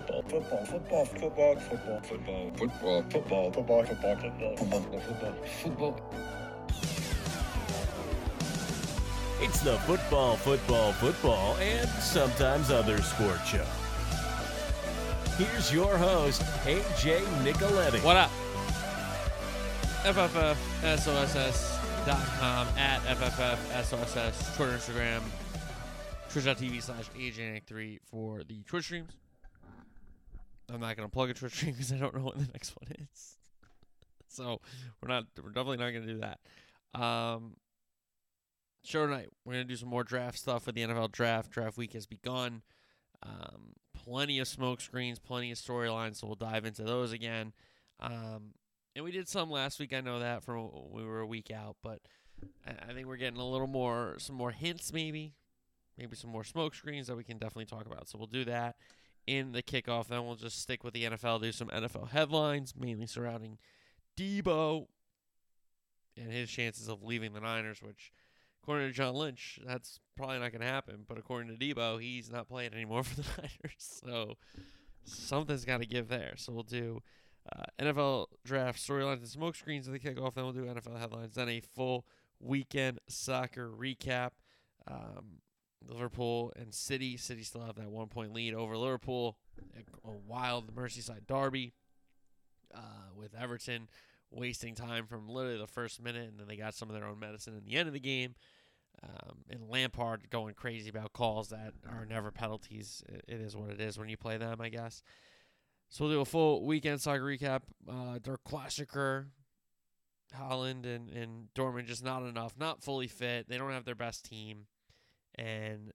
football, football, football, football, football, football, football, football, football, football, football, football, football, football. It's the football, football, football, and sometimes other sport show. Here's your host, AJ Nicoletti. What up? FFFSOSS.com at FFFSOSS, Twitter, Instagram, twitch.tv slash AJNick3 for the Twitch streams. I'm not going to plug a Twitch stream because I don't know what the next one is. so we're not, we're definitely not going to do that. Um, show tonight, we're going to do some more draft stuff with the NFL draft. Draft week has begun. Um, plenty of smoke screens, plenty of storylines, so we'll dive into those again. Um, and we did some last week. I know that from we were a week out, but I, I think we're getting a little more, some more hints, maybe, maybe some more smoke screens that we can definitely talk about. So we'll do that in the kickoff. Then we'll just stick with the NFL, do some NFL headlines, mainly surrounding Debo and his chances of leaving the Niners, which, according to John Lynch, that's probably not going to happen. But according to Debo, he's not playing anymore for the Niners. So something's got to give there. So we'll do uh, NFL draft storylines and smoke screens at the kickoff. Then we'll do NFL headlines. Then a full weekend soccer recap. Um, Liverpool and City. City still have that one point lead over Liverpool. A, wild Merseyside derby uh, with Everton wasting time from literally the first minute, and then they got some of their own medicine in the end of the game. Um, and Lampard going crazy about calls that are never penalties. It, it is what it is when you play them, I guess. So we'll do a full weekend soccer recap. Uh, Der Klassiker, Haaland and, and Dortmund just not enough, not fully fit. They don't have their best team. And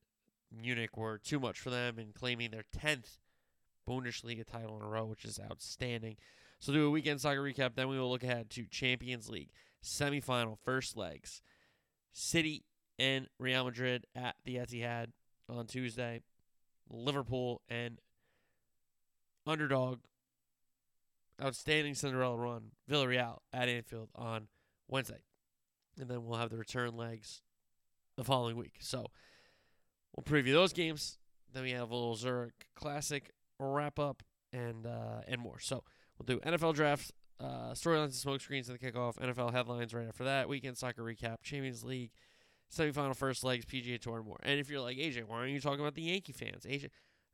Munich were too much for them and claiming their 10th Bundesliga title in a row, which is outstanding. So do a weekend soccer recap. Then we will look ahead to Champions League semifinal first legs. City and Real Madrid at the Etihad on Tuesday. Liverpool and underdog outstanding Cinderella run Villarreal at Anfield on Wednesday. And then we'll have the return legs the following week. So we'll preview those games. Then we have a little Zurich Classic wrap up and uh, and more. So we'll do NFL draft, uh, storylines and smoke screens in the kickoff, NFL headlines right after that, weekend soccer recap, Champions League, semifinal first legs, PGA Tour, and more. And if you're like AJ, why aren't you talking about the Yankee fans? AJ,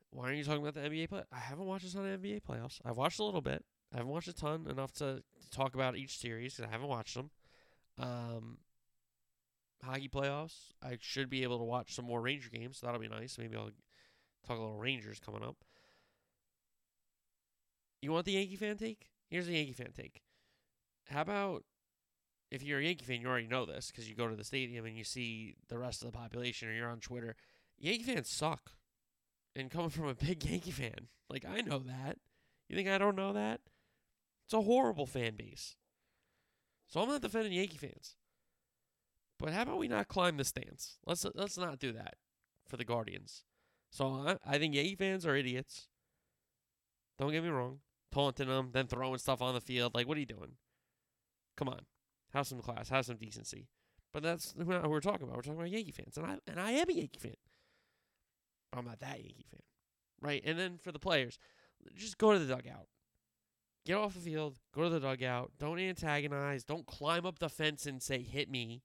why aren't you talking about the NBA play? I haven't watched a ton of NBA playoffs. I've watched a little bit. I haven't watched a ton enough to, to talk about each series because I haven't watched them. Um, hockey playoffs. I should be able to watch some more Ranger games. So that'll be nice. Maybe I'll talk a little Rangers coming up. You want the Yankee fan take? Here's the Yankee fan take. How about if you're a Yankee fan, you already know this because you go to the stadium and you see the rest of the population, or you're on Twitter. Yankee fans suck. And coming from a big Yankee fan, like I know that. You think I don't know that? It's a horrible fan base. So I'm not defending Yankee fans. But how about we not climb the stands? Let's let's not do that for the Guardians. So I, I think Yankee fans are idiots. Don't get me wrong. Taunting them, then throwing stuff on the field. Like, what are you doing? Come on. Have some class. Have some decency. But that's not who we're talking about. We're talking about Yankee fans. And I and I am a Yankee fan. I'm not that Yankee fan. Right? And then for the players, just go to the dugout. Get off the field. Go to the dugout. Don't antagonize. Don't climb up the fence and say, hit me.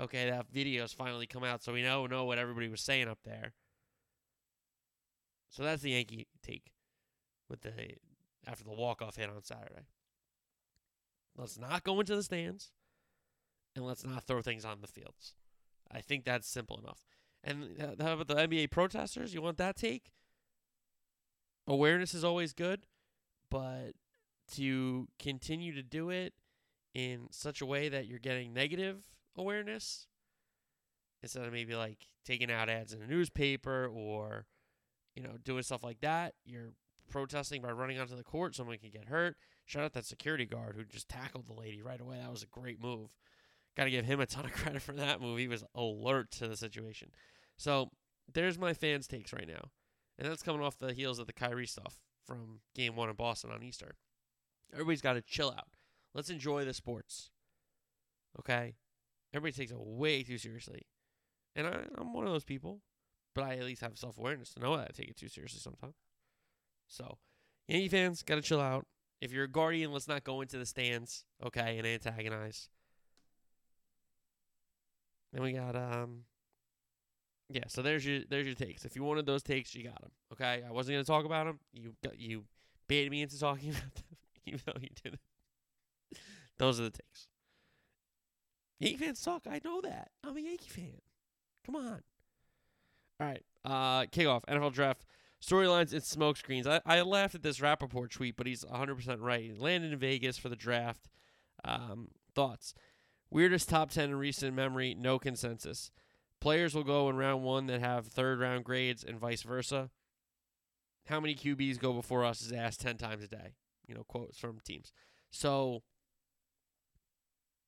Okay, that video's finally come out, so we know know what everybody was saying up there. So that's the Yankee take with the after the walk off hit on Saturday. Let's not go into the stands, and let's not throw things on the fields. I think that's simple enough. And how about the NBA protesters? You want that take? Awareness is always good, but to continue to do it in such a way that you're getting negative awareness instead of maybe like taking out ads in a newspaper or you know doing stuff like that you're protesting by running onto the court someone can get hurt shout out that security guard who just tackled the lady right away that was a great move got to give him a ton of credit for that move he was alert to the situation so there's my fans takes right now and that's coming off the heels of the Kyrie stuff from game one in Boston on Easter. Everybody's got to chill out. Let's enjoy the sports. Okay? Everybody takes it way too seriously. And I, I'm one of those people, but I at least have self awareness to know that I take it too seriously sometimes. So, Yankee fans, got to chill out. If you're a Guardian, let's not go into the stands, okay, and antagonize. Then we got um yeah, so there's your there's your takes. If you wanted those takes, you got them. Okay, I wasn't gonna talk about them. You got you baited me into talking about them, even though you didn't. those are the takes. Yankee fans suck. I know that. I'm a Yankee fan. Come on. All right. Uh, kickoff NFL draft storylines and smoke screens. I, I laughed at this Rapoport tweet, but he's 100% right. He landed in Vegas for the draft. Um, thoughts. Weirdest top 10 in recent memory, no consensus. Players will go in round one that have third round grades and vice versa. How many QBs go before us is asked 10 times a day. You know, quotes from teams. So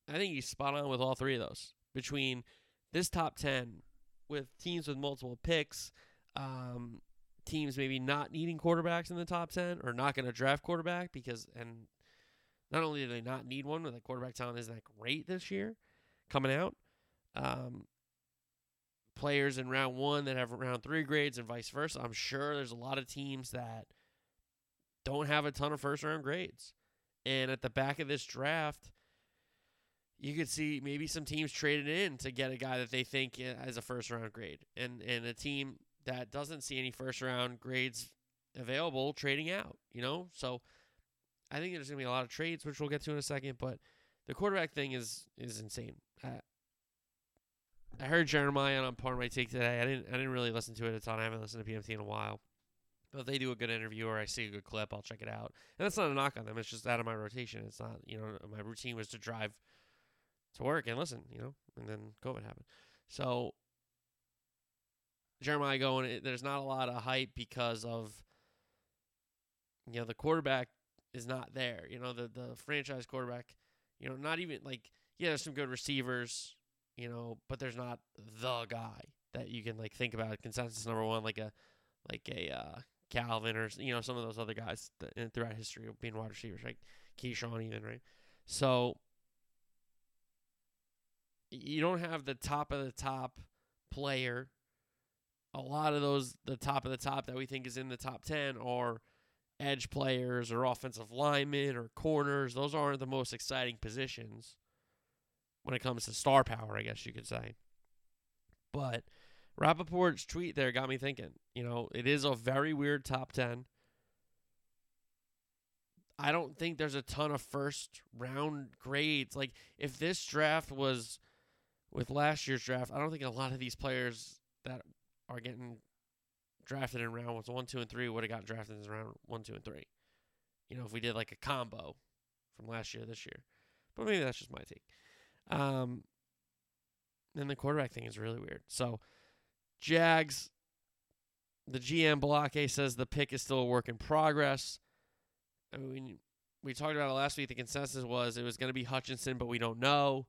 I think he's spot on with all three of those. Between this top 10 with teams with multiple picks, um, teams maybe not needing quarterbacks in the top 10 or not going to draft quarterback because, and not only do they not need one, but the quarterback talent isn't that great this year coming out. Um, players in round one that have round three grades and vice versa. I'm sure there's a lot of teams that don't have a ton of first round grades. And at the back of this draft, you could see maybe some teams traded in to get a guy that they think eh, has a first round grade, and and a team that doesn't see any first round grades available trading out. You know, so I think there's gonna be a lot of trades, which we'll get to in a second. But the quarterback thing is is insane. I, I heard Jeremiah on part of my take today. I didn't I didn't really listen to it a ton. I haven't listened to PFT in a while. But if they do a good interview or I see a good clip, I'll check it out. And that's not a knock on them. It's just out of my rotation. It's not, you know, my routine was to drive to work and listen, you know, and then COVID happened. So Jeremiah going, there's not a lot of hype because of, you know, the quarterback is not there. You know, the the franchise quarterback, you know, not even like yeah, there's some good receivers, you know, but there's not the guy that you can like think about consensus number one, like a like a uh, Calvin or you know some of those other guys that, throughout history of being wide receivers, like Keyshawn even, right? So you don't have the top of the top player. A lot of those, the top of the top that we think is in the top 10 are edge players or offensive linemen or corners. Those aren't the most exciting positions when it comes to star power, I guess you could say. But Rapoport's tweet there got me thinking. You know, it is a very weird top 10. I don't think there's a ton of first round grades. Like, if this draft was with last year's draft, I don't think a lot of these players that are getting drafted in round one, two, and three would have got drafted in round one, two, and three. You know, if we did like a combo from last year, this year. But maybe that's just my take. Um, and the quarterback thing is really weird. So, Jags, the GM Baalke says the pick is still a work in progress. I mean, we talked about it last week. The consensus was it was going to be Hutchinson, but we don't know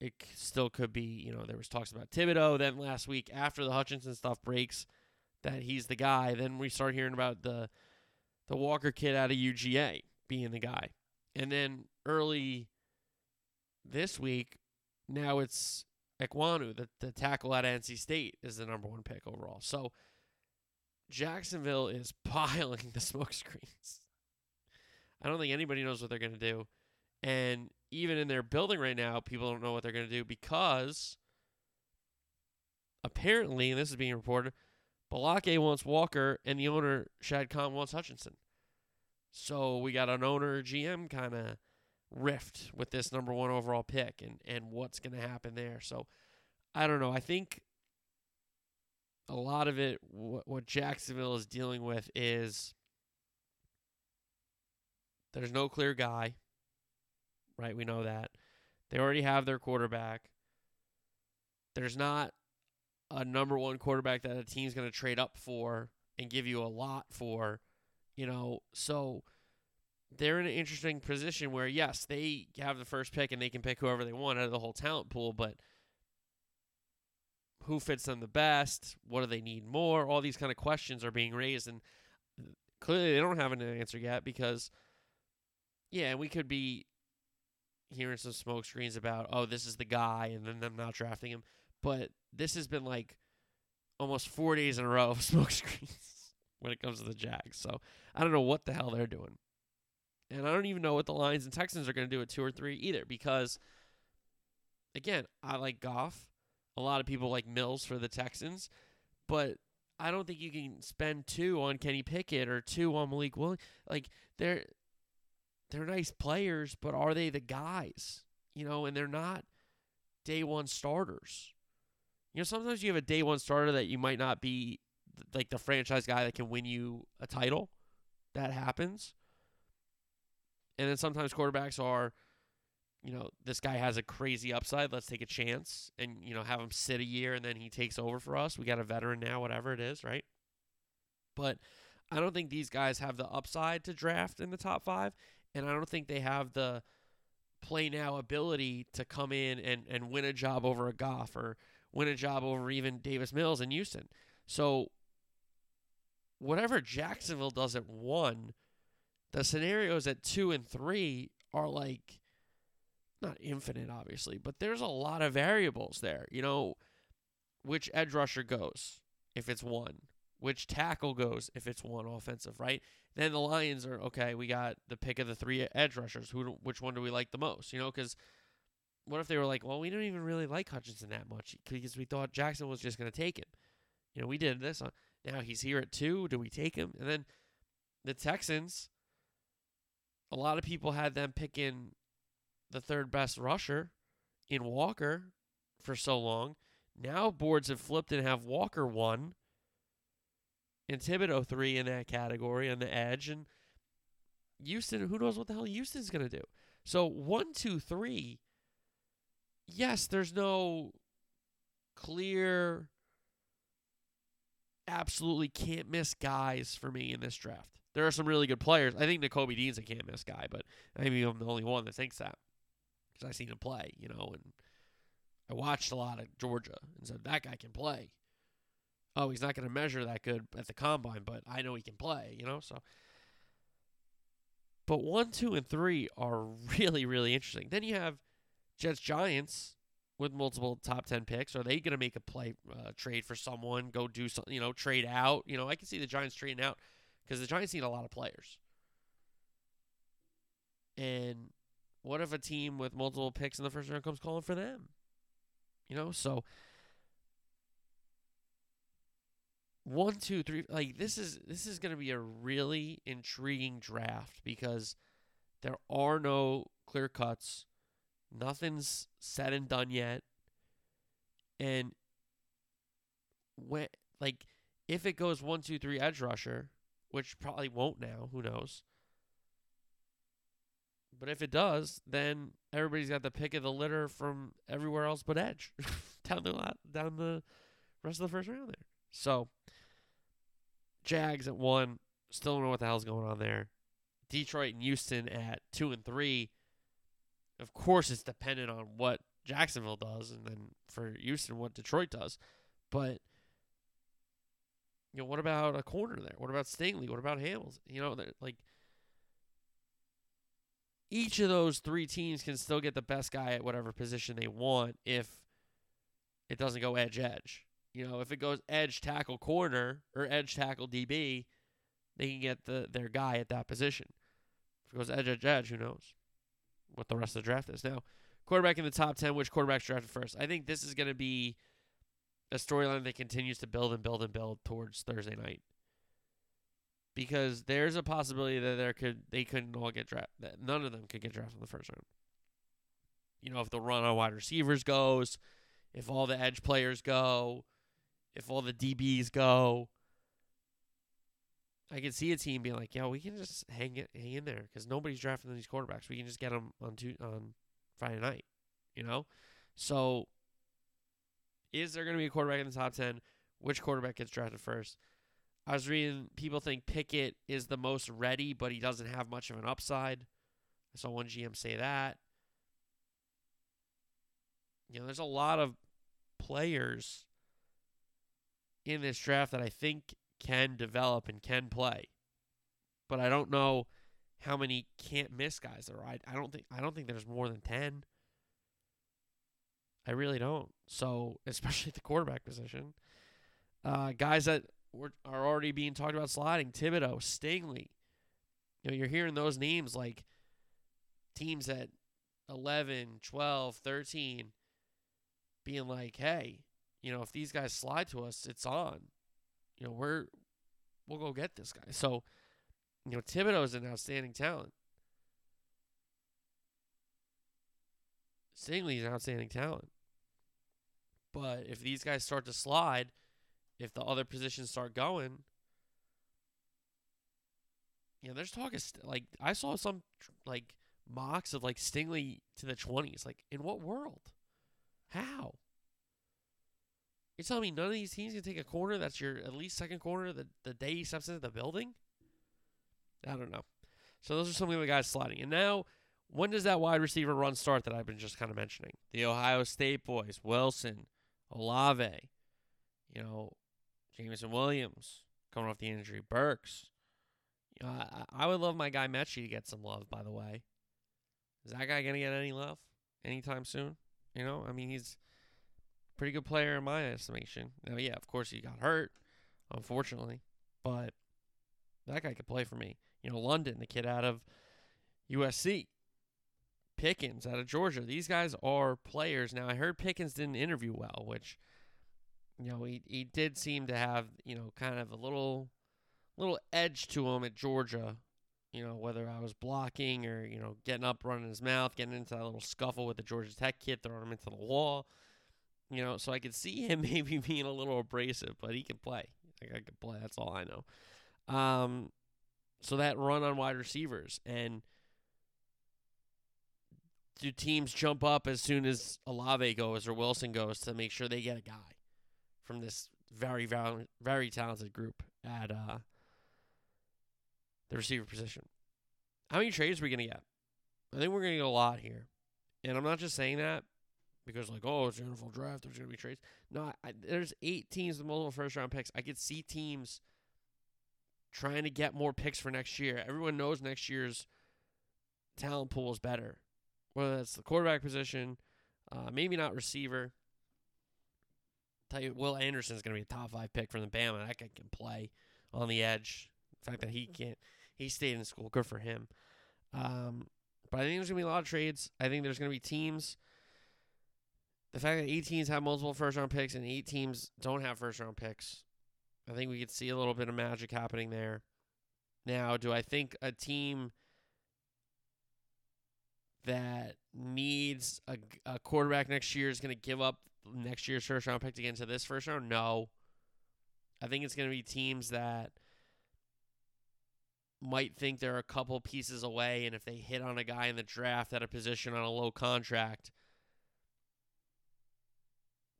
it still could be, you know, there was talks about Thibodeaux. Then last week, after the Hutchinson stuff breaks, that he's the guy. Then we start hearing about the the Walker kid out of UGA being the guy. And then early this week, now it's Ekwonu, the, the tackle at NC State, is the number one pick overall. So Jacksonville is piling the smoke screens. I don't think anybody knows what they're going to do. And even in their building right now, people don't know what they're going to do because apparently, and this is being reported, Baalke wants Walker and the owner, Shad Khan, wants Hutchinson. So we got an owner GM kind of rift with this number one overall pick and, and what's going to happen there. So I don't know. I think a lot of it, what, what Jacksonville is dealing with is there's no clear guy right? We know that. They already have their quarterback. There's not a number one quarterback that a team's going to trade up for and give you a lot for, you know. So they're in an interesting position where, yes, they have the first pick and they can pick whoever they want out of the whole talent pool, but who fits them the best? What do they need more? All these kind of questions are being raised, and uh, clearly they don't have an answer yet because, yeah, we could be hearing some smoke screens about, oh, this is the guy, and then them not drafting him. But this has been like almost four days in a row of smoke screens. when it comes to the Jags. So I don't know what the hell they're doing. And I don't even know what the Lions and Texans are going to do at two or three either because, again, I like Goff. A lot of people like Mills for the Texans, but I don't think you can spend two on Kenny Pickett or two on Malik Willis. Like they're they're nice players, but are they the guys? You know, and they're not day one starters. You know, sometimes you have a day one starter that you might not be like the franchise guy that can win you a title. That happens. And then sometimes quarterbacks are, you know, this guy has a crazy upside. Let's take a chance and, you know, have him sit a year and then he takes over for us. We got a veteran now, whatever it is, right? But I don't think these guys have the upside to draft in the top five. And I don't think they have the play now ability to come in and, and win a job over a Goff or win a job over even Davis Mills in Houston. So whatever Jacksonville does at one, the scenarios at two and three are like not infinite, obviously, but there's a lot of variables there. You know, which edge rusher goes if it's one, which tackle goes if it's one offensive, right? Then the Lions are okay. We got the pick of the three edge rushers. Who, which one do we like the most? You know, because what if they were like, well, we don't even really like Hutchinson that much because we thought Jackson was just going to take him. You know, we did this. On, now he's here at two. Do we take him? And then the Texans, a lot of people had them picking the third best rusher in Walker for so long. Now boards have flipped and have Walker one and Thibodeaux three in that category on the edge. And Houston, who knows what the hell Houston's going to do? So one, two, three. Yes, there's no clear absolutely can't miss guys for me in this draft. There are some really good players. I think Nakobe Dean's a can't miss guy, but maybe I'm the only one that thinks that because I've seen him play, you know, and I watched a lot of Georgia and said that guy can play. Oh, he's not going to measure that good at the combine, but I know he can play, you know. So, but one, two, and three are really, really interesting. Then you have Jets Giants with multiple top 10 picks? Are they going to make a play uh, trade for someone, go do something, you know, trade out? You know, I can see the Giants trading out because the Giants need a lot of players. And what if a team with multiple picks in the first round comes calling for them? You know, so one, two, three. Like this is this is going to be a really intriguing draft because there are no clear cuts. Nothing's said and done yet. And when like if it goes one, two, three edge rusher, which probably won't now, who knows? But if it does, then everybody's got the pick of the litter from everywhere else but edge down the lot, down the rest of the first round there. So Jags at one, still don't know what the hell's going on there. Detroit and Houston at two and three. Of course, it's dependent on what Jacksonville does, and then for Houston, what Detroit does. But you know, what about a corner there? What about Stingley? What about Hamilton? You know, like each of those three teams can still get the best guy at whatever position they want if it doesn't go edge edge. You know, if it goes edge tackle corner or edge tackle DB, they can get the their guy at that position. If it goes edge edge edge, who knows? what the rest of the draft is. Now, quarterback in the top 10, which quarterbacks drafted first? I think this is going to be a storyline that continues to build and build and build towards Thursday night. Because there's a possibility that there could they couldn't all get drafted. That none of them could get drafted in the first round. You know, if the run on wide receivers goes, if all the edge players go, if all the DBs go, I can see a team being like, "Yeah, we can just hang it, hang in there because nobody's drafting these quarterbacks. We can just get them on two, on Friday night." You know, so is there going to be a quarterback in the top ten? Which quarterback gets drafted first? I was reading people think Pickett is the most ready, but he doesn't have much of an upside. I saw one GM say that. You know, there's a lot of players in this draft that I think can develop and can play. But I don't know how many can't miss guys there are. I, I don't think I don't think there's more than ten. I really don't. So especially at the quarterback position, uh, guys that were, are already being talked about sliding. Thibodeaux, Stingley. You know, you're hearing those names like teams at 11, 12, 13 being like, hey, you know, if these guys slide to us, it's on. You know, we're we'll go get this guy. So, you know, Thibodeaux is an outstanding talent. Stingley is an outstanding talent. But if these guys start to slide, if the other positions start going, you know, there's talk of st- like I saw some like mocks of like Stingley to the twenties. Like, in what world? How? You're telling me none of these teams can take a corner that's your at least second corner the, the day he steps into the building? I don't know. So those are some of the guys sliding. And now, when does that wide receiver run start that I've been just kind of mentioning? The Ohio State boys, Wilson, Olave, you know, Jameson Williams coming off the injury, Burks. You know, I, I would love my guy Metchie to get some love, by the way. Is that guy going to get any love anytime soon? You know, I mean, he's pretty good player in my estimation. Now, yeah, of course, he got hurt, unfortunately, but that guy could play for me. You know, London, the kid out of USC, Pickens out of Georgia. These guys are players. Now, I heard Pickens didn't interview well, which, you know, he, he did seem to have, you know, kind of a little little edge to him at Georgia you know, whether I was blocking or, you know, getting up, running his mouth, getting into that little scuffle with the Georgia Tech kid, throwing him into the wall. You know, so I could see him maybe being a little abrasive, but he can play. Like I can play. That's all I know. Um, so that run on wide receivers and do teams jump up as soon as Olave goes or Wilson goes to make sure they get a guy from this very, very, very talented group at uh, the receiver position. How many trades are we to get? I think we're to get a lot here. And I'm not just saying that because, like, oh, it's the NFL draft, there's to be trades. No, I, there's eight teams with multiple first round picks. I could see teams trying to get more picks for next year. Everyone knows next year's talent pool is better, whether that's the quarterback position, uh, maybe not receiver. Tell you, Will Anderson's going to be a top five pick from the Bama. That guy can play on the edge. The fact that he can't he stayed in school. Good for him. Um, but I think there's gonna be a lot of trades. I think there's gonna be teams. The fact that eight teams have multiple first round picks and eight teams don't have first round picks, I think we could see a little bit of magic happening there. Now, do I think a team that needs a, a quarterback next year is going to give up next year's first round pick to get into this first round? No. I think it's going to be teams that might think they're a couple pieces away, and if they hit on a guy in the draft at a position on a low contract,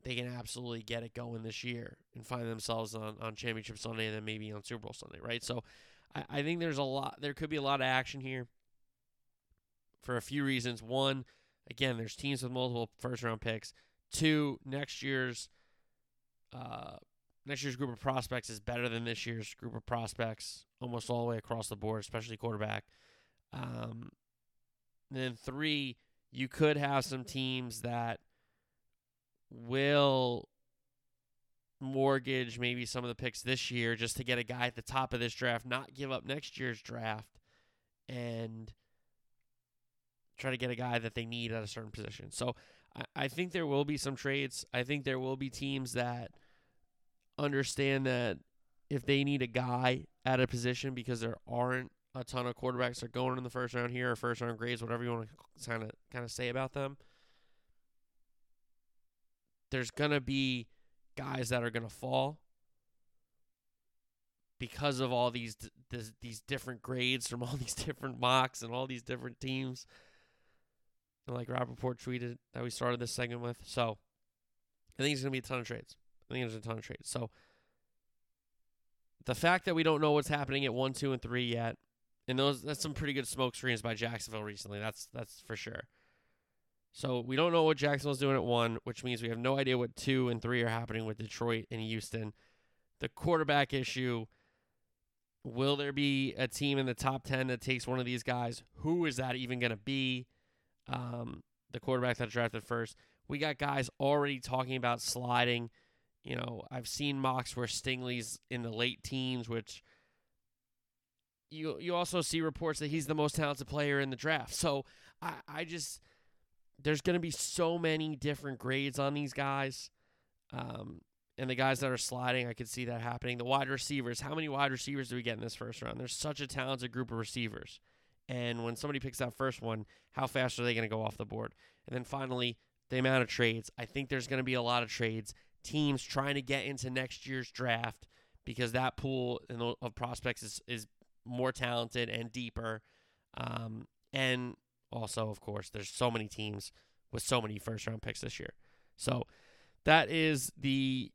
they can absolutely get it going this year and find themselves on, on Championship Sunday and then maybe on Super Bowl Sunday, right? So I, I think there's a lot, there could be a lot of action here for a few reasons. One, again, there's teams with multiple first round picks. Two, next year's uh, next year's group of prospects is better than this year's group of prospects almost all the way across the board, especially quarterback. Um, then three, you could have some teams that will mortgage maybe some of the picks this year just to get a guy at the top of this draft, not give up next year's draft, and try to get a guy that they need at a certain position. So I, I think there will be some trades. I think there will be teams that understand that if they need a guy at a position because there aren't a ton of quarterbacks that are going in the first round here or first round grades, whatever you want to kind of kind of say about them. There's gonna be guys that are gonna fall because of all these these, these different grades from all these different mocks and all these different teams. And like Rapoport tweeted that we started this segment with. So I think it's gonna be a ton of trades. I think there's a ton of trades. So the fact that we don't know what's happening at one, two, and three yet, and those that's some pretty good smoke screens by Jacksonville recently. That's that's for sure. So we don't know what Jacksonville's doing at one, which means we have no idea what two and three are happening with Detroit and Houston. The quarterback issue. Will there be a team in the top ten that takes one of these guys? Who is that even going to be? Um, the quarterback that drafted first. We got guys already talking about sliding You know, I've seen mocks where Stingley's in the late teens, which you you also see reports that he's the most talented player in the draft. So I, I just there's going to be so many different grades on these guys. Um, and the guys that are sliding, I could see that happening. The wide receivers, how many wide receivers do we get in this first round? There's such a talented group of receivers. And when somebody picks that first one, how fast are they going to go off the board? And then finally, the amount of trades. I think there's going to be a lot of trades. Teams trying to get into next year's draft because that pool of prospects is, is more talented and deeper. Um, and also, of course, there's so many teams with so many first round picks this year. So that is the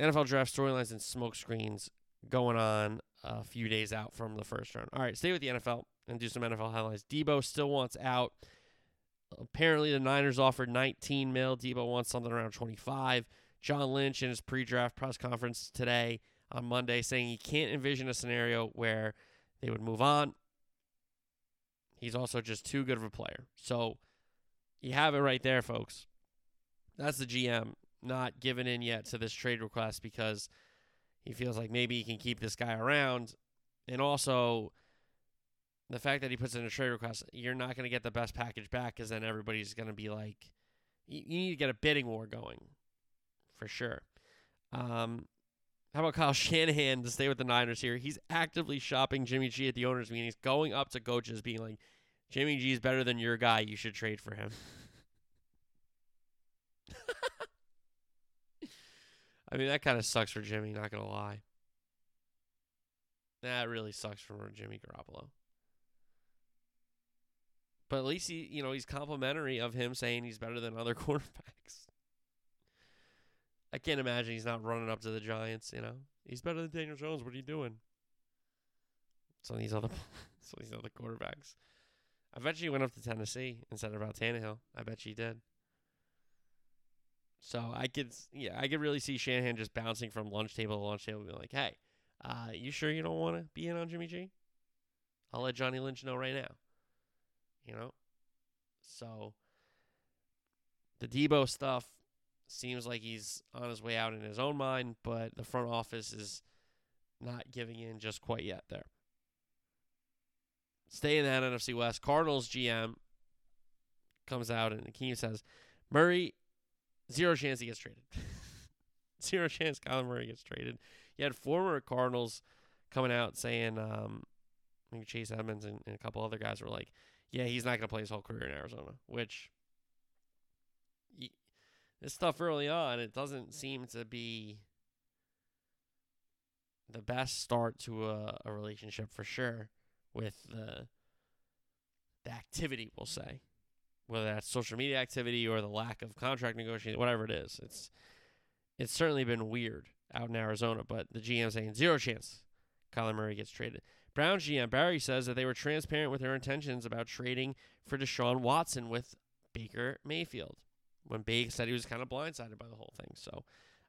NFL draft storylines and smoke screens going on a few days out from the first round. All right, stay with the NFL and do some NFL highlights. Deebo still wants out. Apparently, the Niners offered 19 mil. Deebo wants something around 25. John Lynch in his pre-draft press conference today on Monday saying he can't envision a scenario where they would move on. He's also just too good of a player. So you have it right there, folks. That's the GM not giving in yet to this trade request because he feels like maybe he can keep this guy around. And also, the fact that he puts in a trade request, you're not going to get the best package back because then everybody's going to be like, you, need to get a bidding war going for sure. Um, how about Kyle Shanahan to stay with the Niners here? He's actively shopping Jimmy G at the owners' meetings, going up to coaches, being like, Jimmy G is better than your guy. You should trade for him. I mean, that kind of sucks for Jimmy, not to lie. That really sucks for Jimmy Garoppolo. But at least he, you know, he's complimentary of him saying he's better than other quarterbacks. I can't imagine he's not running up to the Giants. You know, he's better than Daniel Jones. What are you doing? Some of these other, some of these other quarterbacks. I bet you went up to Tennessee instead of about Tannehill. I bet you did. So I could, yeah, I could really see Shanahan just bouncing from lunch table to lunch table, and be like, "Hey, uh, you sure you don't want to be in on Jimmy G? I'll let Johnny Lynch know right now." You know, so the Deebo stuff seems like he's on his way out in his own mind, but the front office is not giving in just quite yet there. Stay in that NFC West. Cardinals GM comes out and Akeem says, Murray, zero chance he gets traded. zero chance Kyler Murray gets traded. You had former Cardinals coming out saying, um, I think Chase Edmonds and, and a couple other guys were like, yeah, he's not going to play his whole career in Arizona, which this stuff early on, it doesn't seem to be the best start to a, a relationship for sure with the the activity, we'll say. Whether that's social media activity or the lack of contract negotiation, whatever it is. It's it's certainly been weird out in Arizona, but the GM saying zero chance Kyler Murray gets traded. Brown GM Berry says that they were transparent with their intentions about trading for Deshaun Watson with Baker Mayfield when Bake said he was kind of blindsided by the whole thing. So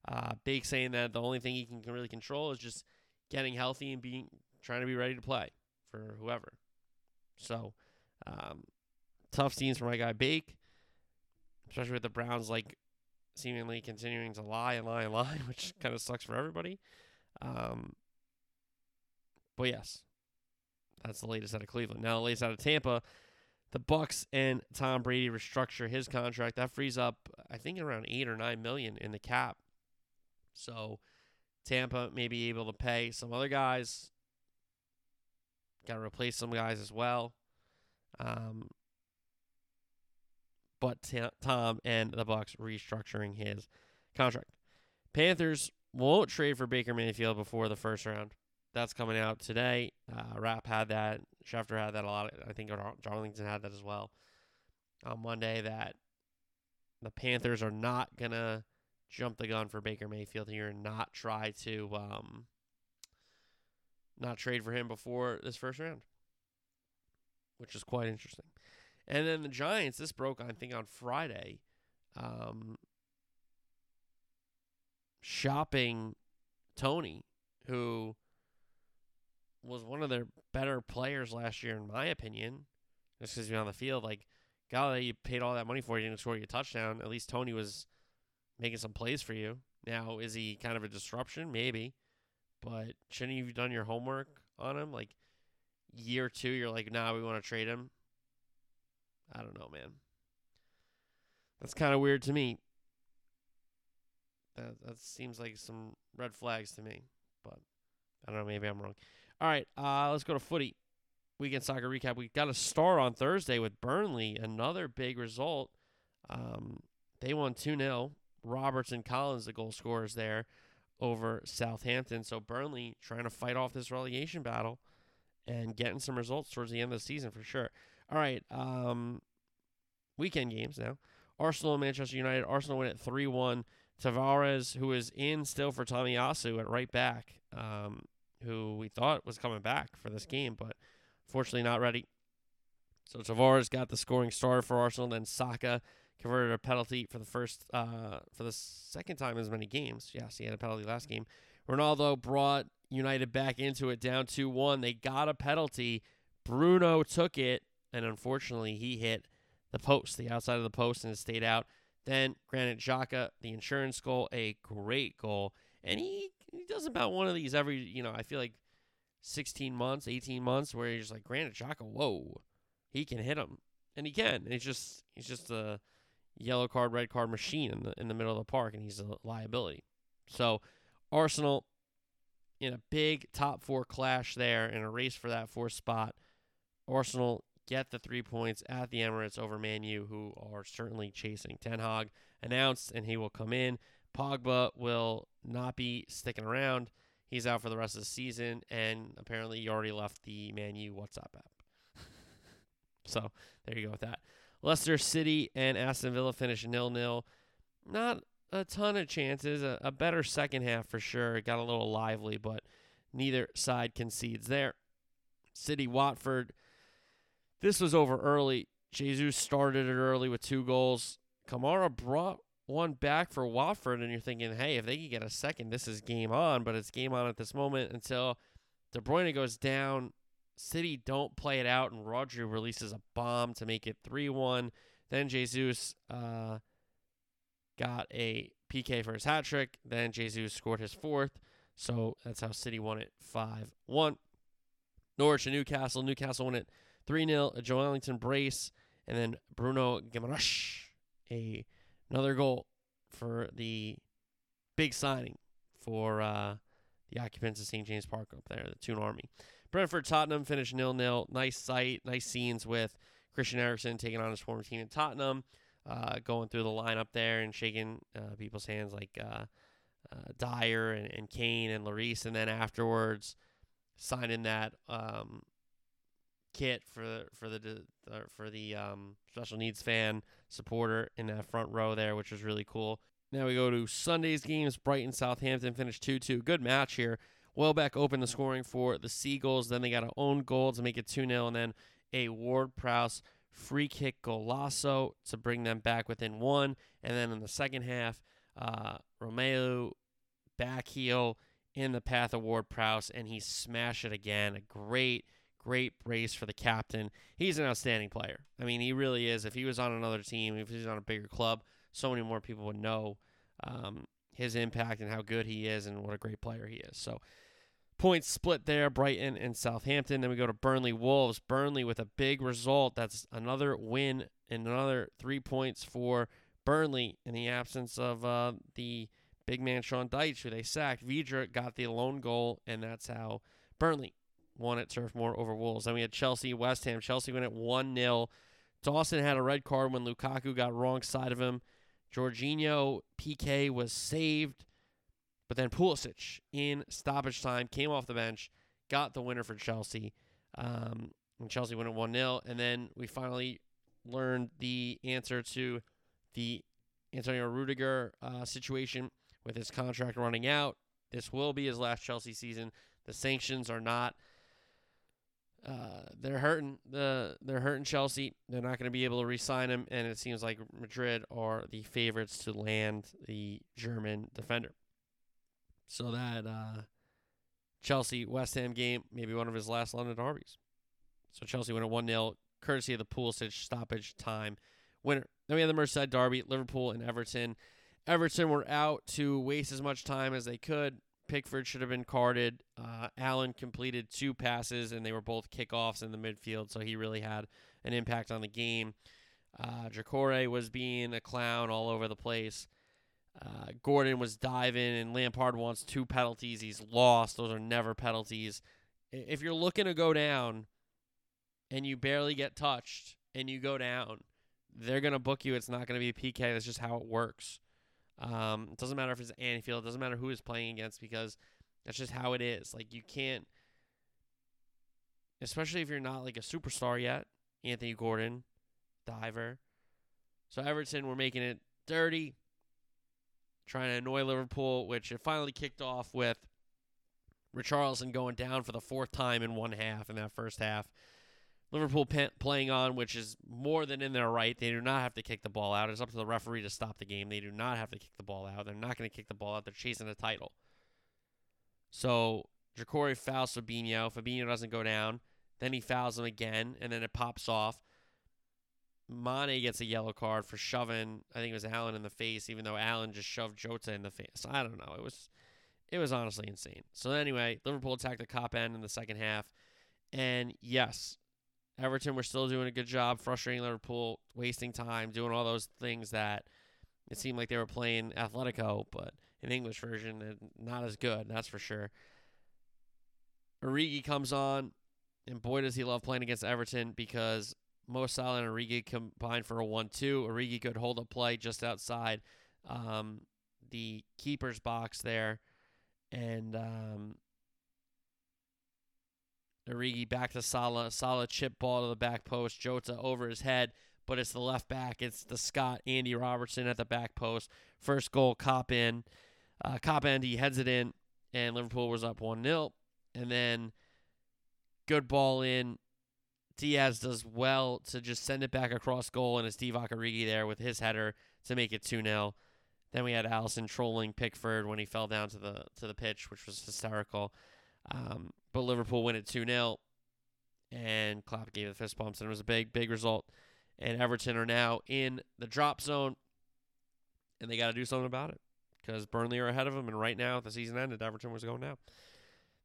uh, Bake saying that the only thing he can really control is just getting healthy and being trying to be ready to play for whoever. So um, tough scenes for my guy Bake, especially with the Browns like seemingly continuing to lie and lie and lie, which kind of sucks for everybody. Um, but yes, that's the latest out of Cleveland. Now the latest out of Tampa the Bucks and Tom Brady restructure his contract. That frees up, I think, around eight or nine million in the cap. So Tampa may be able to pay some other guys. Got to replace some guys as well. Um, but Tom and the Bucks restructuring his contract. Panthers won't trade for Baker Mayfield before the first round. That's coming out today. Uh, Rap had that. Schefter had that a lot. I think Darlington had that as well on Monday. That the Panthers are not gonna jump the gun for Baker Mayfield here and not try to um, not trade for him before this first round, which is quite interesting. And then the Giants. This broke, I think, on Friday. Um, shopping Toney, who was one of their better players last year, in my opinion. Just because you're on the field, like, golly, you paid all that money for, you didn't score your touchdown. At least Toney was making some plays for you. Now, is he kind of a disruption? Maybe. But shouldn't you have done your homework on him? Like year two, you're like, nah, we want to trade him. I don't know, man. That's kind of weird to me. That that seems like some red flags to me, but I don't know. Maybe I'm wrong. All right, uh, let's go to footy. Weekend soccer recap. We got a star on Thursday with Burnley. Another big result. Um, they won 2 0. Roberts and Collins, the goal scorers there over Southampton. So Burnley trying to fight off this relegation battle and getting some results towards the end of the season for sure. All right. Um, weekend games now. Arsenal and Manchester United. Arsenal win at 3 1. Tavares, who is in still for Tomiyasu at right back, um, who we thought was coming back for this game, but fortunately not ready. So Tavares got the scoring start for Arsenal. Then Saka converted a penalty for the first, uh, for the second time in as many games. Yes, he had a penalty last game. Ronaldo brought United back into it, down 2 1. They got a penalty. Bruno took it, and unfortunately, he hit the post, the outside of the post, and it stayed out. Then Granit Xhaka, the insurance goal, a great goal. And he, he does about one of these every, you know, I feel like 16 months, 18 months, where you're just like, Granit Xhaka, whoa, he can hit him. And he can. And he's just he's just a yellow card, red card machine in the in the middle of the park, and he's a liability. So Arsenal in a big top four clash there in a race for that fourth spot. Arsenal get the three points at the Emirates over Man U, who are certainly chasing. Ten Hag announced, and he will come in. Pogba will not be sticking around. He's out for the rest of the season, and apparently he already left the Man U WhatsApp app. so there you go with that. Leicester City and Aston Villa finish nil nil. Not a ton of chances. A, a better second half for sure. It got a little lively, but neither side concedes there. City Watford this was over early. Jesus started it early with two goals. Kamara brought one back for Watford, and you're thinking, hey, if they can get a second, this is game on. But it's game on at this moment until De Bruyne goes down. City don't play it out, and Rodri releases a bomb to make it 3 1. Then Jesus uh, got a PK for his hat trick. Then Jesus scored his fourth. So that's how City won it 5 1. Norwich and Newcastle. Newcastle won it 3 0, a Joelinton brace, and then Bruno Guimaraes, a another goal for the big signing for uh, the occupants of St. James Park up there, the Toon Army. Brentford Tottenham finished nil nil. Nice sight, nice scenes with Christian Eriksen taking on his former team in Tottenham, uh, going through the lineup there and shaking uh, people's hands like uh, uh Dier and, and Kane and Lloris. and then afterwards signing that um, kit for for the for the um, special needs fan supporter in that front row there, which was really cool. Now we go to Sunday's games. Brighton Southampton finished 2 2. Good match here. Welbeck opened the scoring for the Seagulls. Then they got an own goal to make it 2 0. And then a Ward Prowse free kick golazo to bring them back within one. And then in the second half, uh, Romeu back heel in the path of Ward Prowse, and he smashed it again. A great Great race for the captain. He's an outstanding player. I mean, he really is. If he was on another team, if he was on a bigger club, so many more people would know um, his impact and how good he is and what a great player he is. So, points split there Brighton and Southampton. Then we go to Burnley Wolves. Burnley with a big result. That's another win and another three points for Burnley in the absence of uh, the big man Sean Dyche, who they sacked. Vydra got the lone goal, and that's how Burnley won at Turf Moor over Wolves. Then we had Chelsea, West Ham. Chelsea went at 1 0. Dawson had a red card when Lukaku got wrong side of him. Jorginho PK was saved, but then Pulisic in stoppage time came off the bench, got the winner for Chelsea. Um, and Chelsea went at 1 0. And then we finally learned the answer to the Antonio Rudiger uh, situation with his contract running out. This will be his last Chelsea season. The sanctions are not uh, they're hurting the they're hurting Chelsea. They're not going to be able to re-sign him, and it seems like Madrid are the favorites to land the German defender. So that uh, Chelsea West Ham game, maybe one of his last London derbies. So Chelsea win at one 0 courtesy of the Pulisic stoppage time winner. Then we have the Merseyside derby, Liverpool and Everton. Everton were out to waste as much time as they could. Pickford should have been carded. Uh, Allan completed two passes, and they were both kickoffs in the midfield, so he really had an impact on the game. Uh, Doucouré was being a clown all over the place. Uh, Gordon was diving, and Lampard wants two penalties. He's lost. Those are never penalties. If you're looking to go down and you barely get touched and you go down, they're going to book you. It's not going to be a PK. That's just how it works. Um, it doesn't matter if it's Anfield. It doesn't matter who is playing against because that's just how it is. Like, you can't, especially if you're not like a superstar yet, Anthony Gordon, diver. So Everton were making it dirty, trying to annoy Liverpool, which it finally kicked off with Richarlison going down for the fourth time in one half in that first half. Liverpool playing on, which is more than in their right. They do not have to kick the ball out. It's up to the referee to stop the game. They do not have to kick the ball out. They're not going to kick the ball out. They're chasing the title. So Doucouré fouls Fabinho. Fabinho doesn't go down. Then he fouls him again, and then it pops off. Mane gets a yellow card for shoving, I think it was Allan in the face, even though Allan just shoved Jota in the face. I don't know. It was it was honestly insane. So anyway, Liverpool attacked the Kop end in the second half. And yes, Everton were still doing a good job frustrating Liverpool, wasting time, doing all those things that it seemed like they were playing Atletico, but in English version, not as good, that's for sure. Origi comes on, and boy does he love playing against Everton because Mo Salah and Origi combined for a 1-2. Origi could hold a play just outside um, the keeper's box there, and um, Origi back to Salah. Salah chip ball to the back post. Jota over his head, but it's the left back. It's the Scott Andy Robertson at the back post. First goal, cop in. Uh, Kop end, he heads it in, and Liverpool was up 1 0. And then good ball in. Diaz does well to just send it back across goal, and it's Divock Origi there with his header to make it 2 0. Then we had Alisson trolling Pickford when he fell down to the to the pitch, which was hysterical. Um, but Liverpool win it 2 0. And Klopp gave the fist bumps, and it was a big, big result. And Everton are now in the drop zone, and they got to do something about it because Burnley are ahead of them. And right now, the season ended, Everton was going down.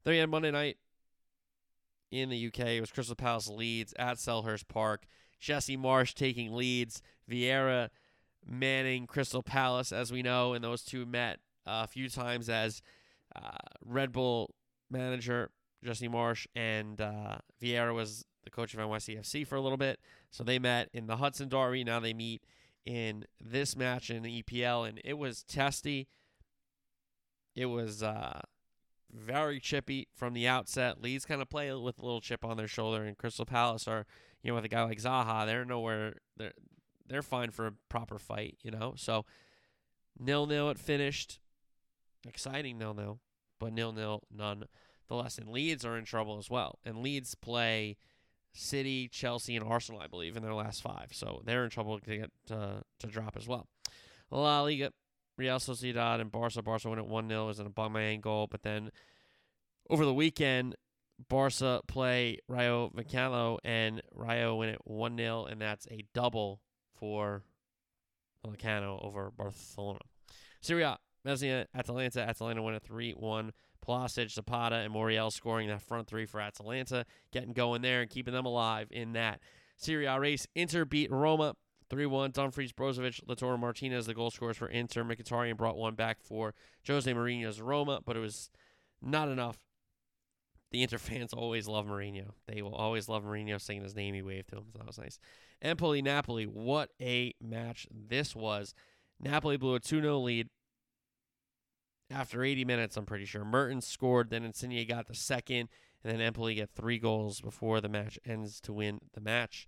Then we had Monday night in the UK. It was Crystal Palace Leeds at Selhurst Park. Jesse Marsch taking Leeds. Vieira manning Crystal Palace, as we know, and those two met a few times as uh, Red Bull manager Jesse Marsch and uh, Vieira was the coach of NYCFC for a little bit. So they met in the Hudson Derby. Now they meet in this match in the EPL, and it was testy. It was uh, very chippy from the outset. Leeds kind of play with a little chip on their shoulder, and Crystal Palace are, you know, with a guy like Zaha, they're nowhere. They're they're fine for a proper fight, you know. So nil nil it finished. Exciting nil nil, but nil nil none the lesson. Leeds are in trouble as well. And Leeds play City, Chelsea, and Arsenal, I believe, in their last five. So they're in trouble to get to, to drop as well. La Liga, Real Sociedad and Barca. Barca win at 1 0 is an Aubameyang goal. But then over the weekend, Barca play Rayo Vallecano, and Rayo win at 1 0, and that's a double for Vallecano over Barcelona. Serie A, Mesnia, Atalanta. Atalanta win at 3 1. Vlasic, Zapata, and Moriel scoring that front three for Atalanta, getting going there and keeping them alive in that Serie A race. Inter beat Roma 3 1. Dumfries, Brozovic, Lautaro Martinez, the goal scorers for Inter. Mkhitaryan brought one back for Jose Mourinho's Roma, but it was not enough. The Inter fans always love Mourinho. They will always love Mourinho singing his name. He waved to him, so that was nice. Empoli, Napoli. What a match this was. Napoli blew a 2 0 lead after 80 minutes, I'm pretty sure. Mertens scored, then Insigne got the second, and then Empoli get three goals before the match ends to win the match.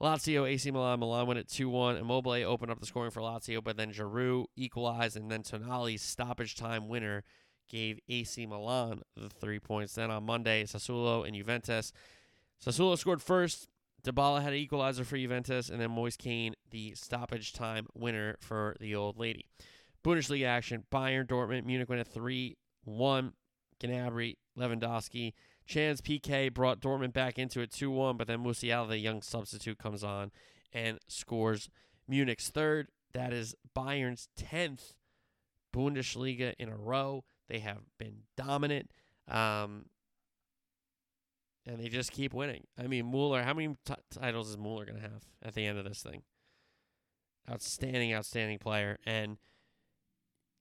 Lazio, AC Milan, Milan win at 2-1. Immobile opened up the scoring for Lazio, but then Giroud equalized, and then Tonali's stoppage time winner gave AC Milan the three points. Then on Monday, Sassuolo and Juventus. Sassuolo scored first. Dybala had an equalizer for Juventus, and then Moise Kean, the stoppage time winner for the old lady. Bundesliga action. Bayern, Dortmund, Munich went at 3 1. Gnabry, Lewandowski. Can's PK brought Dortmund back into it 2 1, but then Musiala, the young substitute, comes on and scores Munich's third. That is Bayern's 10th Bundesliga in a row. They have been dominant. Um, and they just keep winning. I mean, Mueller, how many t- titles is Mueller going to have at the end of this thing? Outstanding, outstanding player. And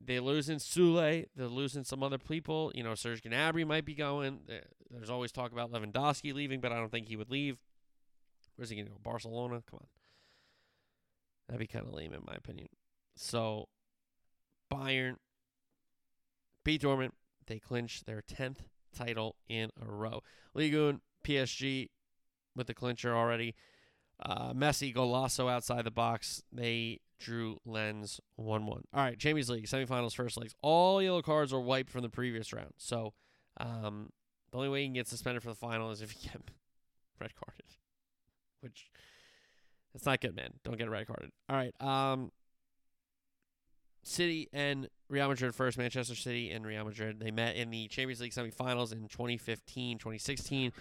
they lose in Sule. They're losing some other people. You know, Serge Gnabry might be going. Uh, there's always talk about Lewandowski leaving, but I don't think he would leave. Where's he going to go? Barcelona? Come on. That'd be kind of lame, in my opinion. So, Bayern beat Dortmund. They clinch their 10th title in a row. Ligue 1, PSG with the clincher already. Uh, Messi, Golazo outside the box. They drew Lens 1 1. All right, Champions League, semifinals, first legs. All yellow cards are wiped from the previous round. So um, the only way you can get suspended for the final is if you get red carded, which it's not good, man. Don't get red carded. All right. Um, City and Real Madrid first, Manchester City and Real Madrid. They met in the Champions League semifinals in 2015, 2016.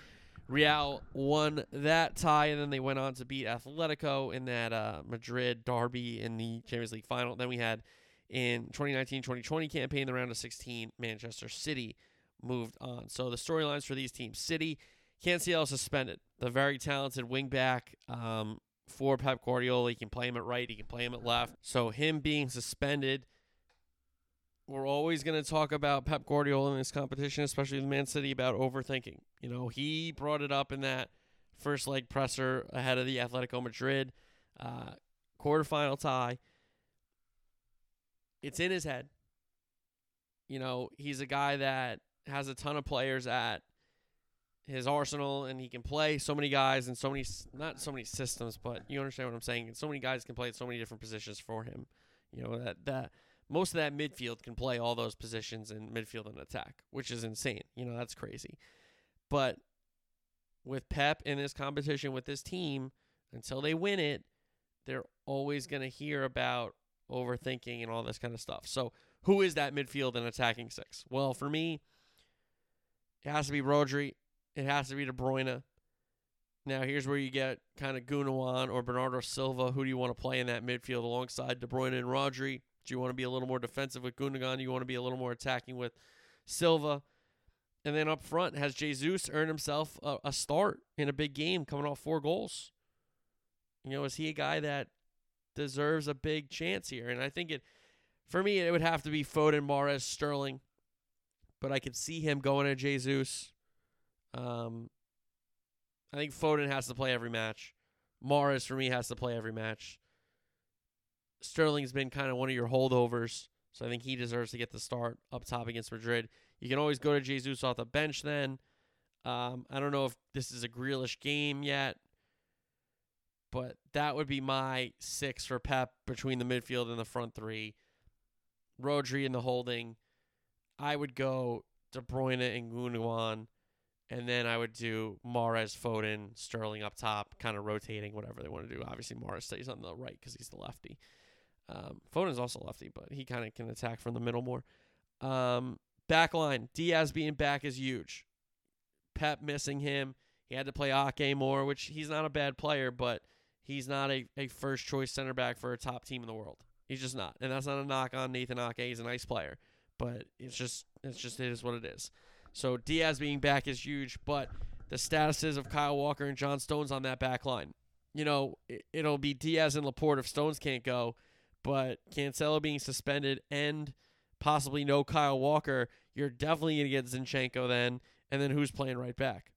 Real won that tie, and then they went on to beat Atletico in that uh, Madrid derby in the Champions League final. Then we had in 2019 2020 campaign, the round of 16, Manchester City moved on. So the storylines for these teams City, Cancelo suspended, the very talented wingback um, for Pep Guardiola. He can play him at right, he can play him at left. So him being suspended we're always going to talk about Pep Guardiola in this competition, especially with Man City, about overthinking. You know, he brought it up in that first leg presser ahead of the Atletico Madrid uh, quarterfinal tie. It's in his head. You know, he's a guy that has a ton of players at his arsenal and he can play so many guys and so many not so many systems but you understand what i'm saying And so many guys can play at so many different positions for him you know that that most of that midfield can play all those positions in midfield and attack, which is insane. You know, that's crazy. But with Pep in this competition with this team, until they win it, they're always going to hear about overthinking and all this kind of stuff. So, who is that midfield and attacking six? Well, for me, it has to be Rodri. It has to be De Bruyne. Now, here's where you get kind of Gundogan or Bernardo Silva. Who do you want to play in that midfield alongside De Bruyne and Rodri? Do you want to be a little more defensive with Gundogan? Do you want to be a little more attacking with Silva? And then up front, has Jesus earned himself a, a start in a big game, coming off four goals? You know, is he a guy that deserves a big chance here? And I think it, for me, it would have to be Foden, Mahrez, Sterling. But I could see him going to Jesus. Um, I think Foden has to play every match. Mahrez, for me, has to play every match. Sterling's been kind of one of your holdovers, so I think he deserves to get the start up top against Madrid. You can always go to Jesus off the bench then. Um, I don't know if this is a Grealish game yet, but that would be my six for Pep between the midfield and the front three. Rodri in the holding. I would go De Bruyne and Gundogan, and then I would do Mahrez, Foden, Sterling up top, kind of rotating whatever they want to do. Obviously, Mahrez stays on the right because he's the lefty. Um, Foden's also lefty, but he kind of can attack from the middle more. Um, back line, Dias being back is huge. Pep missing him. He had to play Ake more, which he's not a bad player, but he's not a, a first choice center back for a top team in the world. He's just not. And that's not a knock on Nathan Ake. He's a nice player. But it's just it's just it is what it is. So Dias being back is huge, but the statuses of Kyle Walker and John Stones on that back line. You know, it, it'll be Dias and Laporte if Stones can't go but Cancelo being suspended and possibly no Kyle Walker, you're definitely going to get Zinchenko then. And then who's playing right back?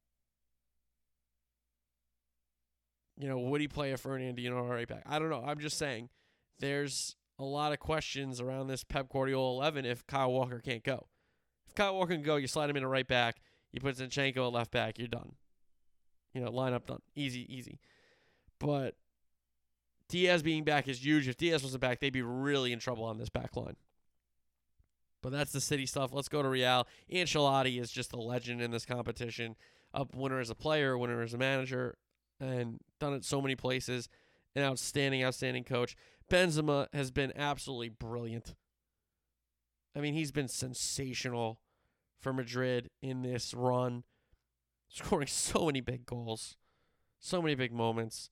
You know, would he play a Fernandinho right back? I don't know. I'm just saying there's a lot of questions around this Pep Guardiola 11 if Kyle Walker can't go. If Kyle Walker can go, you slide him in a right back, you put Zinchenko at left back, you're done. You know, lineup done. Easy, easy. But Dias being back is huge. If Dias wasn't back, they'd be really in trouble on this back line. But that's the city stuff. Let's go to Real. Ancelotti is just a legend in this competition. A winner as a player, winner as a manager, and done it so many places. An outstanding, outstanding coach. Benzema has been absolutely brilliant. I mean, he's been sensational for Madrid in this run, scoring so many big goals, so many big moments.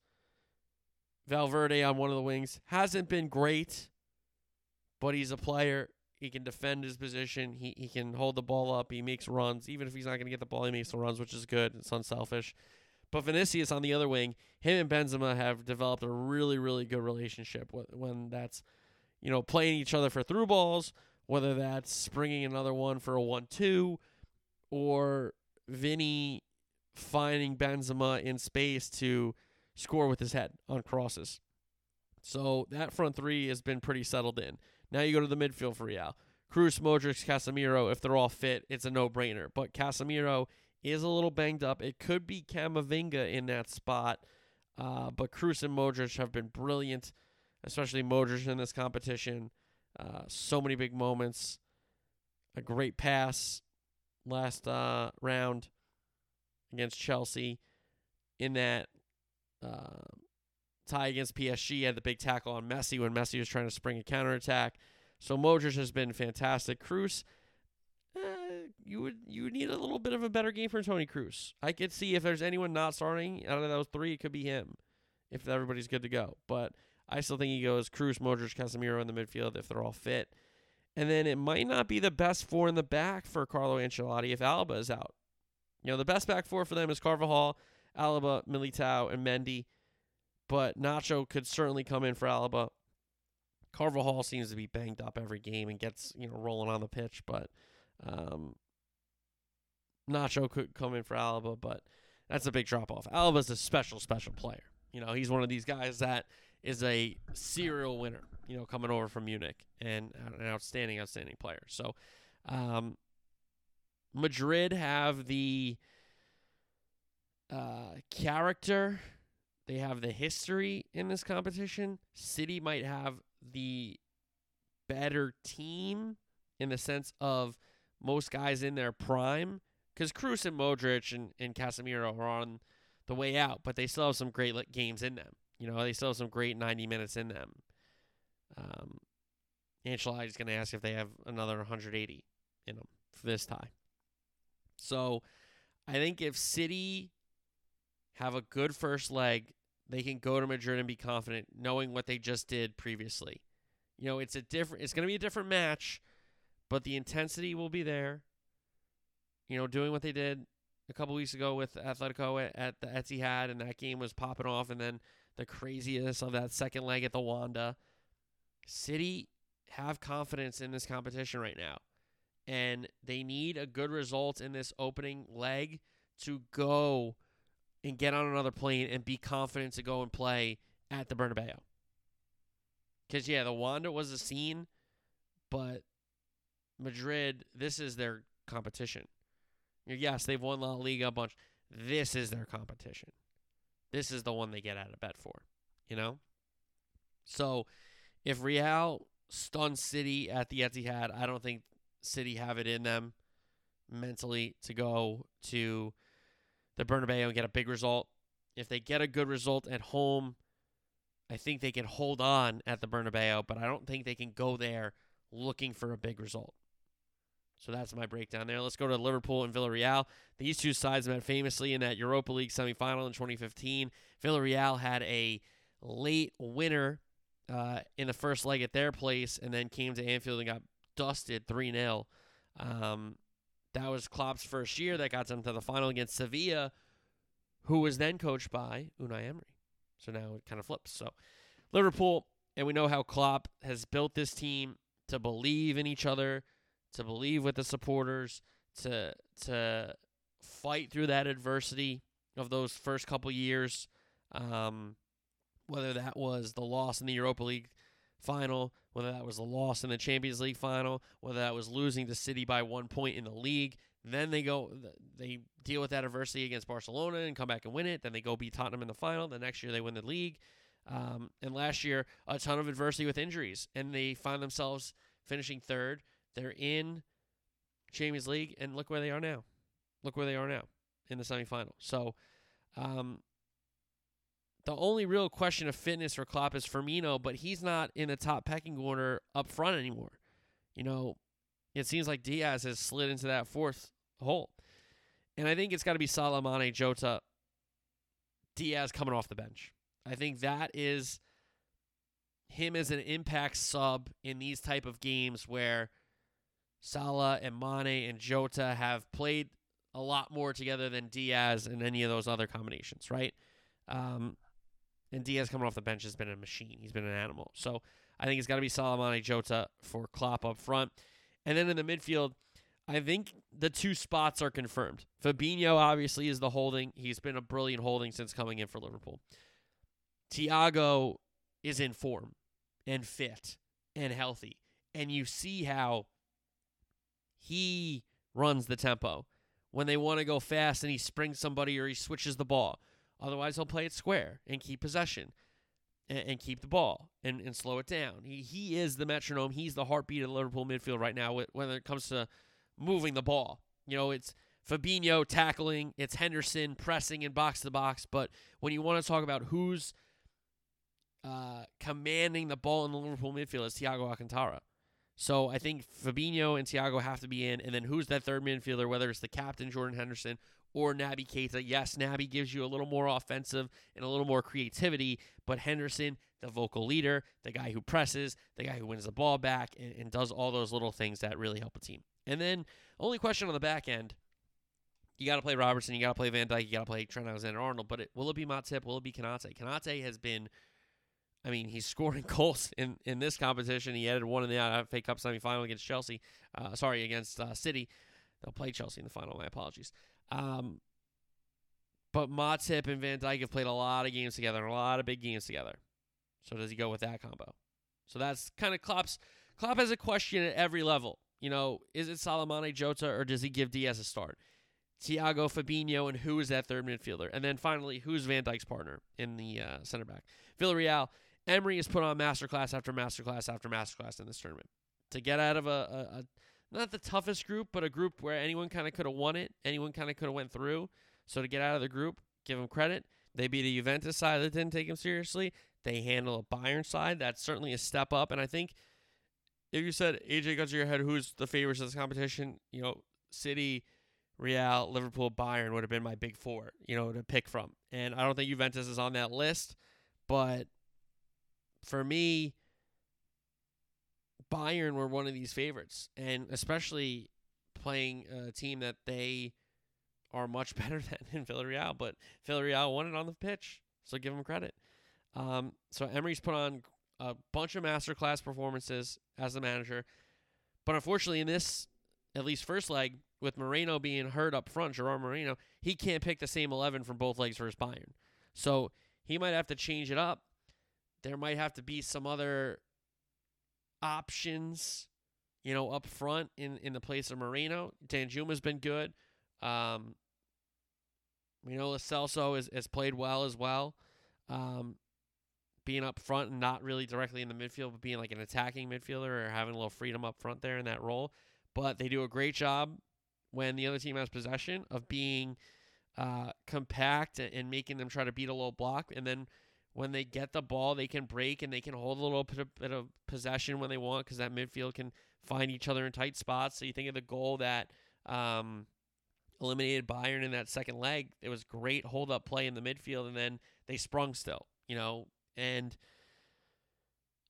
Valverde on one of the wings hasn't been great, but he's a player. He can defend his position. He he can hold the ball up. He makes runs. Even if he's not going to get the ball, he makes the runs, which is good. It's unselfish. But Vinicius on the other wing, him and Benzema have developed a really, really good relationship when that's, you know, playing each other for through balls, whether that's bringing another one for a 1 2 or Vinny finding Benzema in space to score with his head on crosses. So that front three has been pretty settled in. Now you go to the midfield for Real. Kroos, Modric, Casemiro, if they're all fit, it's a no-brainer. But Casemiro is a little banged up. It could be Camavinga in that spot. Uh, but Kroos and Modric have been brilliant, especially Modric in this competition. Uh, so many big moments. A great pass last uh, round against Chelsea in that uh, tie against PSG. Had the big tackle on Messi when Messi was trying to spring a counterattack. So Modric has been fantastic. Kroos, uh, you would you would need a little bit of a better game for Toni Kroos. I could see if there's anyone not starting out of those three, it could be him if everybody's good to go. But I still think he goes Kroos, Modric, Casemiro in the midfield if they're all fit. And then it might not be the best four in the back for Carlo Ancelotti if Alaba is out. You know, the best back four for them is Carvajal, Alaba, Militao, and Mendy. But Nacho could certainly come in for Alaba. Carvajal seems to be banged up every game and gets, you know, rolling on the pitch, but um, Nacho could come in for Alaba, but that's a big drop off. Alaba's a special, special player. You know, he's one of these guys that is a serial winner, you know, coming over from Munich and an outstanding, outstanding player. So, um, Madrid have the uh, character, they have the history in this competition. City might have the better team in the sense of most guys in their prime because Kroos and Modric and, and Casemiro are on the way out, but they still have some great games in them. You know, they still have some great 90 minutes in them. Um, is going to ask if they have another 180 in them for this tie. So I think if City have a good first leg, they can go to Madrid and be confident, knowing what they just did previously. You know, it's a different. It's going to be a different match, but the intensity will be there. You know, doing what they did a couple weeks ago with Atletico at, at the Etihad, and that game was popping off, and then the craziness of that second leg at the Wanda. City have confidence in this competition right now, and they need a good result in this opening leg to go and get on another plane and be confident to go and play at the Bernabeu. Because, yeah, the Wanda was a scene, but Madrid, this is their competition. Yes, they've won La Liga a bunch. This is their competition. This is the one they get out of bed for, you know? So if Real stuns City at the Etihad, I don't think City have it in them mentally to go to the Bernabeu and get a big result. If they get a good result at home, I think they can hold on at the Bernabeu, but I don't think they can go there looking for a big result. So that's my breakdown there. Let's go to Liverpool and Villarreal. These two sides met famously in that Europa League semifinal in 2015. Villarreal had a late winner uh, in the first leg at their place and then came to Anfield and got dusted 3 0. Um, that was Klopp's first year that got them to the final against Sevilla, who was then coached by Unai Emery. So now it kind of flips. So Liverpool, and we know how Klopp has built this team to believe in each other, to believe with the supporters, to to fight through that adversity of those first couple years. Um, whether that was the loss in the Europa League final, whether that was the loss in the Champions League final, whether that was losing to City by one point in the league. Then they go, they deal with that adversity against Barcelona and come back and win it. Then they go beat Tottenham in the final. The next year they win the league. Um, and last year, a ton of adversity with injuries, and they find themselves finishing third. They're in Champions League, and look where they are now. Look where they are now in the semifinal. So, um, the only real question of fitness for Klopp is Firmino, but he's not in the top pecking order up front anymore. You know, it seems like Diaz has slid into that fourth hole. And I think it's got to be Salah, Jota, Diaz coming off the bench. I think that is him as an impact sub in these type of games where Salah and Mane and Jota have played a lot more together than Diaz and any of those other combinations, right? Um, and Diaz coming off the bench has been a machine. He's been an animal. So I think it's got to be Salah, Mane, Jota for Klopp up front. And then in the midfield, I think the two spots are confirmed. Fabinho obviously is the holding. He's been a brilliant holding since coming in for Liverpool. Thiago is in form and fit and healthy. And you see how he runs the tempo when they want to go fast and he springs somebody or he switches the ball. Otherwise, he'll play it square and keep possession and, and keep the ball and, and slow it down. He, he is the metronome. He's the heartbeat of the Liverpool midfield right now when it comes to moving the ball. You know, it's Fabinho tackling, it's Henderson pressing and box to box. But when you want to talk about who's uh, commanding the ball in the Liverpool midfield, it's Thiago Alcantara. So I think Fabinho and Thiago have to be in. And then who's that third midfielder, whether it's the captain, Jordan Henderson, or Naby Keita? Yes, Naby gives you a little more offensive and a little more creativity, but Henderson, the vocal leader, the guy who presses, the guy who wins the ball back, and, and does all those little things that really help a team. And then only question on the back end. You got to play Robertson. You got to play Van Dijk. You got to play Trent Alexander-Arnold. But it, will it be Matip? Will it be Konate? Konate has been I mean, he's scoring goals in, in this competition. He added one in the uh, FA Cup semifinal against Chelsea. Uh, sorry, against uh, City. They'll play Chelsea in the final. My apologies. Um, but Matip and Van Dijk have played a lot of games together, a lot of big games together. So does he go with that combo? So that's kind of Klopp's. Klopp has a question at every level. You know, is it Salah Jota or does he give Diaz a start? Thiago Fabinho and who is that third midfielder? And then finally, who's Van Dijk's partner in the uh, center back? Villarreal Emery has put on masterclass after masterclass after masterclass in this tournament to get out of a, a, a not the toughest group, but a group where anyone kind of could have won it, anyone kind of could have went through. So to get out of the group, give them credit. They beat a Juventus side that didn't take them seriously. They handle a Bayern side that's certainly a step up. And I think if you said AJ got to your head, who's the favorites of this competition? You know, City, Real, Liverpool, Bayern would have been my big four. You know, to pick from. And I don't think Juventus is on that list, but for me, Bayern were one of these favorites, and especially playing a team that they are much better than in Villarreal. But Villarreal won it on the pitch, so give them credit. Um, so Emery's put on a bunch of masterclass performances as the manager, but unfortunately, in this at least first leg, with Moreno being hurt up front, Gerard Moreno, he can't pick the same eleven from both legs his Bayern. So he might have to change it up there might have to be some other options, you know, up front in, in the place of Moreno. Danjuma's been good. Um, you know, Celso has, has played well as well. Um, being up front and not really directly in the midfield, but being like an attacking midfielder or having a little freedom up front there in that role. But they do a great job when the other team has possession of being uh, compact and making them try to beat a low block. And then when they get the ball, they can break and they can hold a little bit of possession when they want because that midfield can find each other in tight spots. So you think of the goal that um, eliminated Bayern in that second leg. It was great hold up play in the midfield, and then they sprung still, you know. And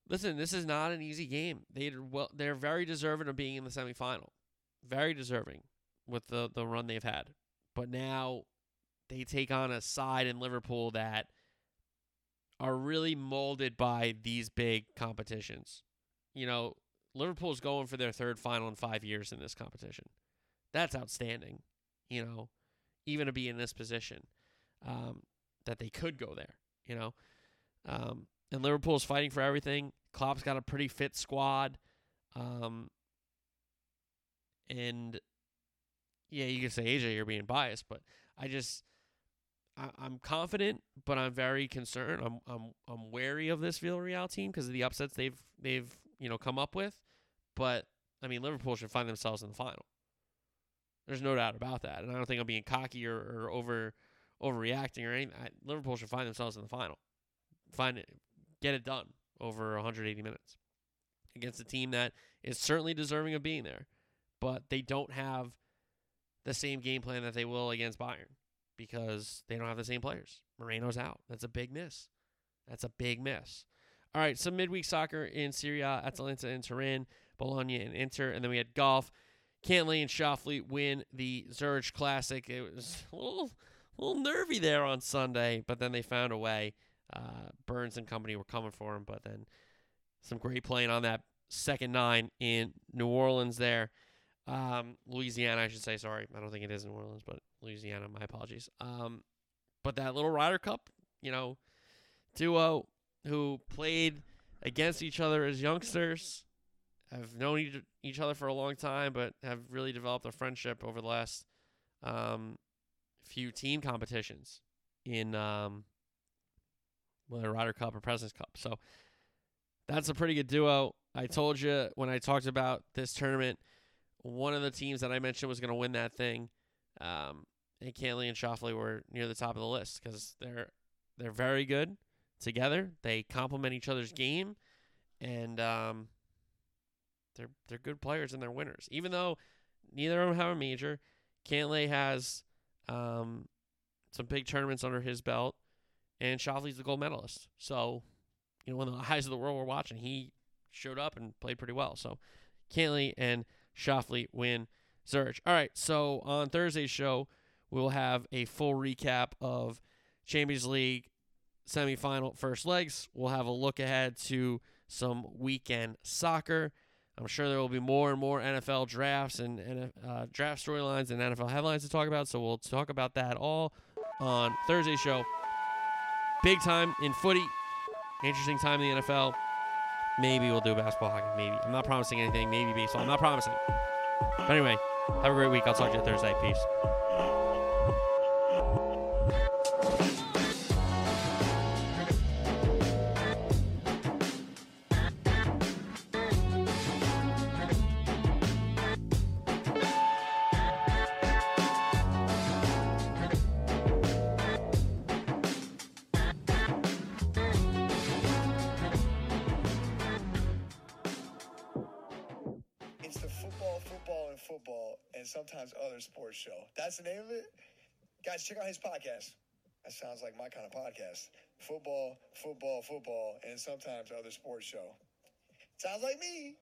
listen, this is not an easy game. They well, they're very deserving of being in the semifinal, very deserving with the the run they've had. But now they take on a side in Liverpool that are really molded by these big competitions. You know, Liverpool's going for their third final in five years in this competition. That's outstanding. You know, even to be in this position, um, that they could go there. You know, um, and Liverpool's fighting for everything. Klopp's got a pretty fit squad, um, and yeah, you can say AJ, you're being biased, but I just I, am confident, but I'm very concerned. I'm I'm I'm wary of this Villarreal team because of the upsets they've they've you know come up with. But I mean, Liverpool should find themselves in the final. There's no doubt about that, and I don't think I'm being cocky or, or over overreacting or anything. I, Liverpool should find themselves in the final, find it, get it done over 180 minutes against a team that is certainly deserving of being there, but they don't have the same game plan that they will against Bayern because they don't have the same players. Moreno's out. That's a big miss. That's a big miss. All right, some midweek soccer in Serie A, Atalanta and Turin, Bologna and Inter, and then we had golf. Cantlay and Schauffele win the Zurich Classic. It was a little, a little nervy there on Sunday, but then they found a way. Uh, Burns and company were coming for him, but then some great playing on that second nine in New Orleans there. Um, Louisiana, I should say. Sorry, I don't think it is New Orleans, but Louisiana. My apologies. Um, but that little Ryder Cup, you know, duo who played against each other as youngsters, have known each, other for a long time, but have really developed a friendship over the last um, few team competitions in um, whether Ryder Cup or President's Cup. So that's a pretty good duo. I told you when I talked about this tournament, one of the teams that I mentioned was going to win that thing. Um, and Cantlay and Schauffele were near the top of the list because they're they're very good together. They complement each other's game, and um, they're they're good players and they're winners. Even though neither of them have a major, Cantlay has um, some big tournaments under his belt, and Schauffele's the gold medalist. So, you know, when the eyes of the world were watching, he showed up and played pretty well. So, Cantlay and Schauffele win Zurich. All right, so on Thursday's show, we'll have a full recap of Champions League semifinal first legs. We'll have a look ahead to some weekend soccer. I'm sure there will be more and more NFL drafts and, and uh, draft storylines and NFL headlines to talk about. So we'll talk about that all on Thursday's show. Big time in footy. Interesting time in the NFL. Maybe we'll do basketball hockey. Maybe. I'm not promising anything. Maybe baseball. I'm not promising. But anyway, have a great week. I'll talk to you Thursday. Peace. Football, football, and sometimes other sports show. Sounds like me.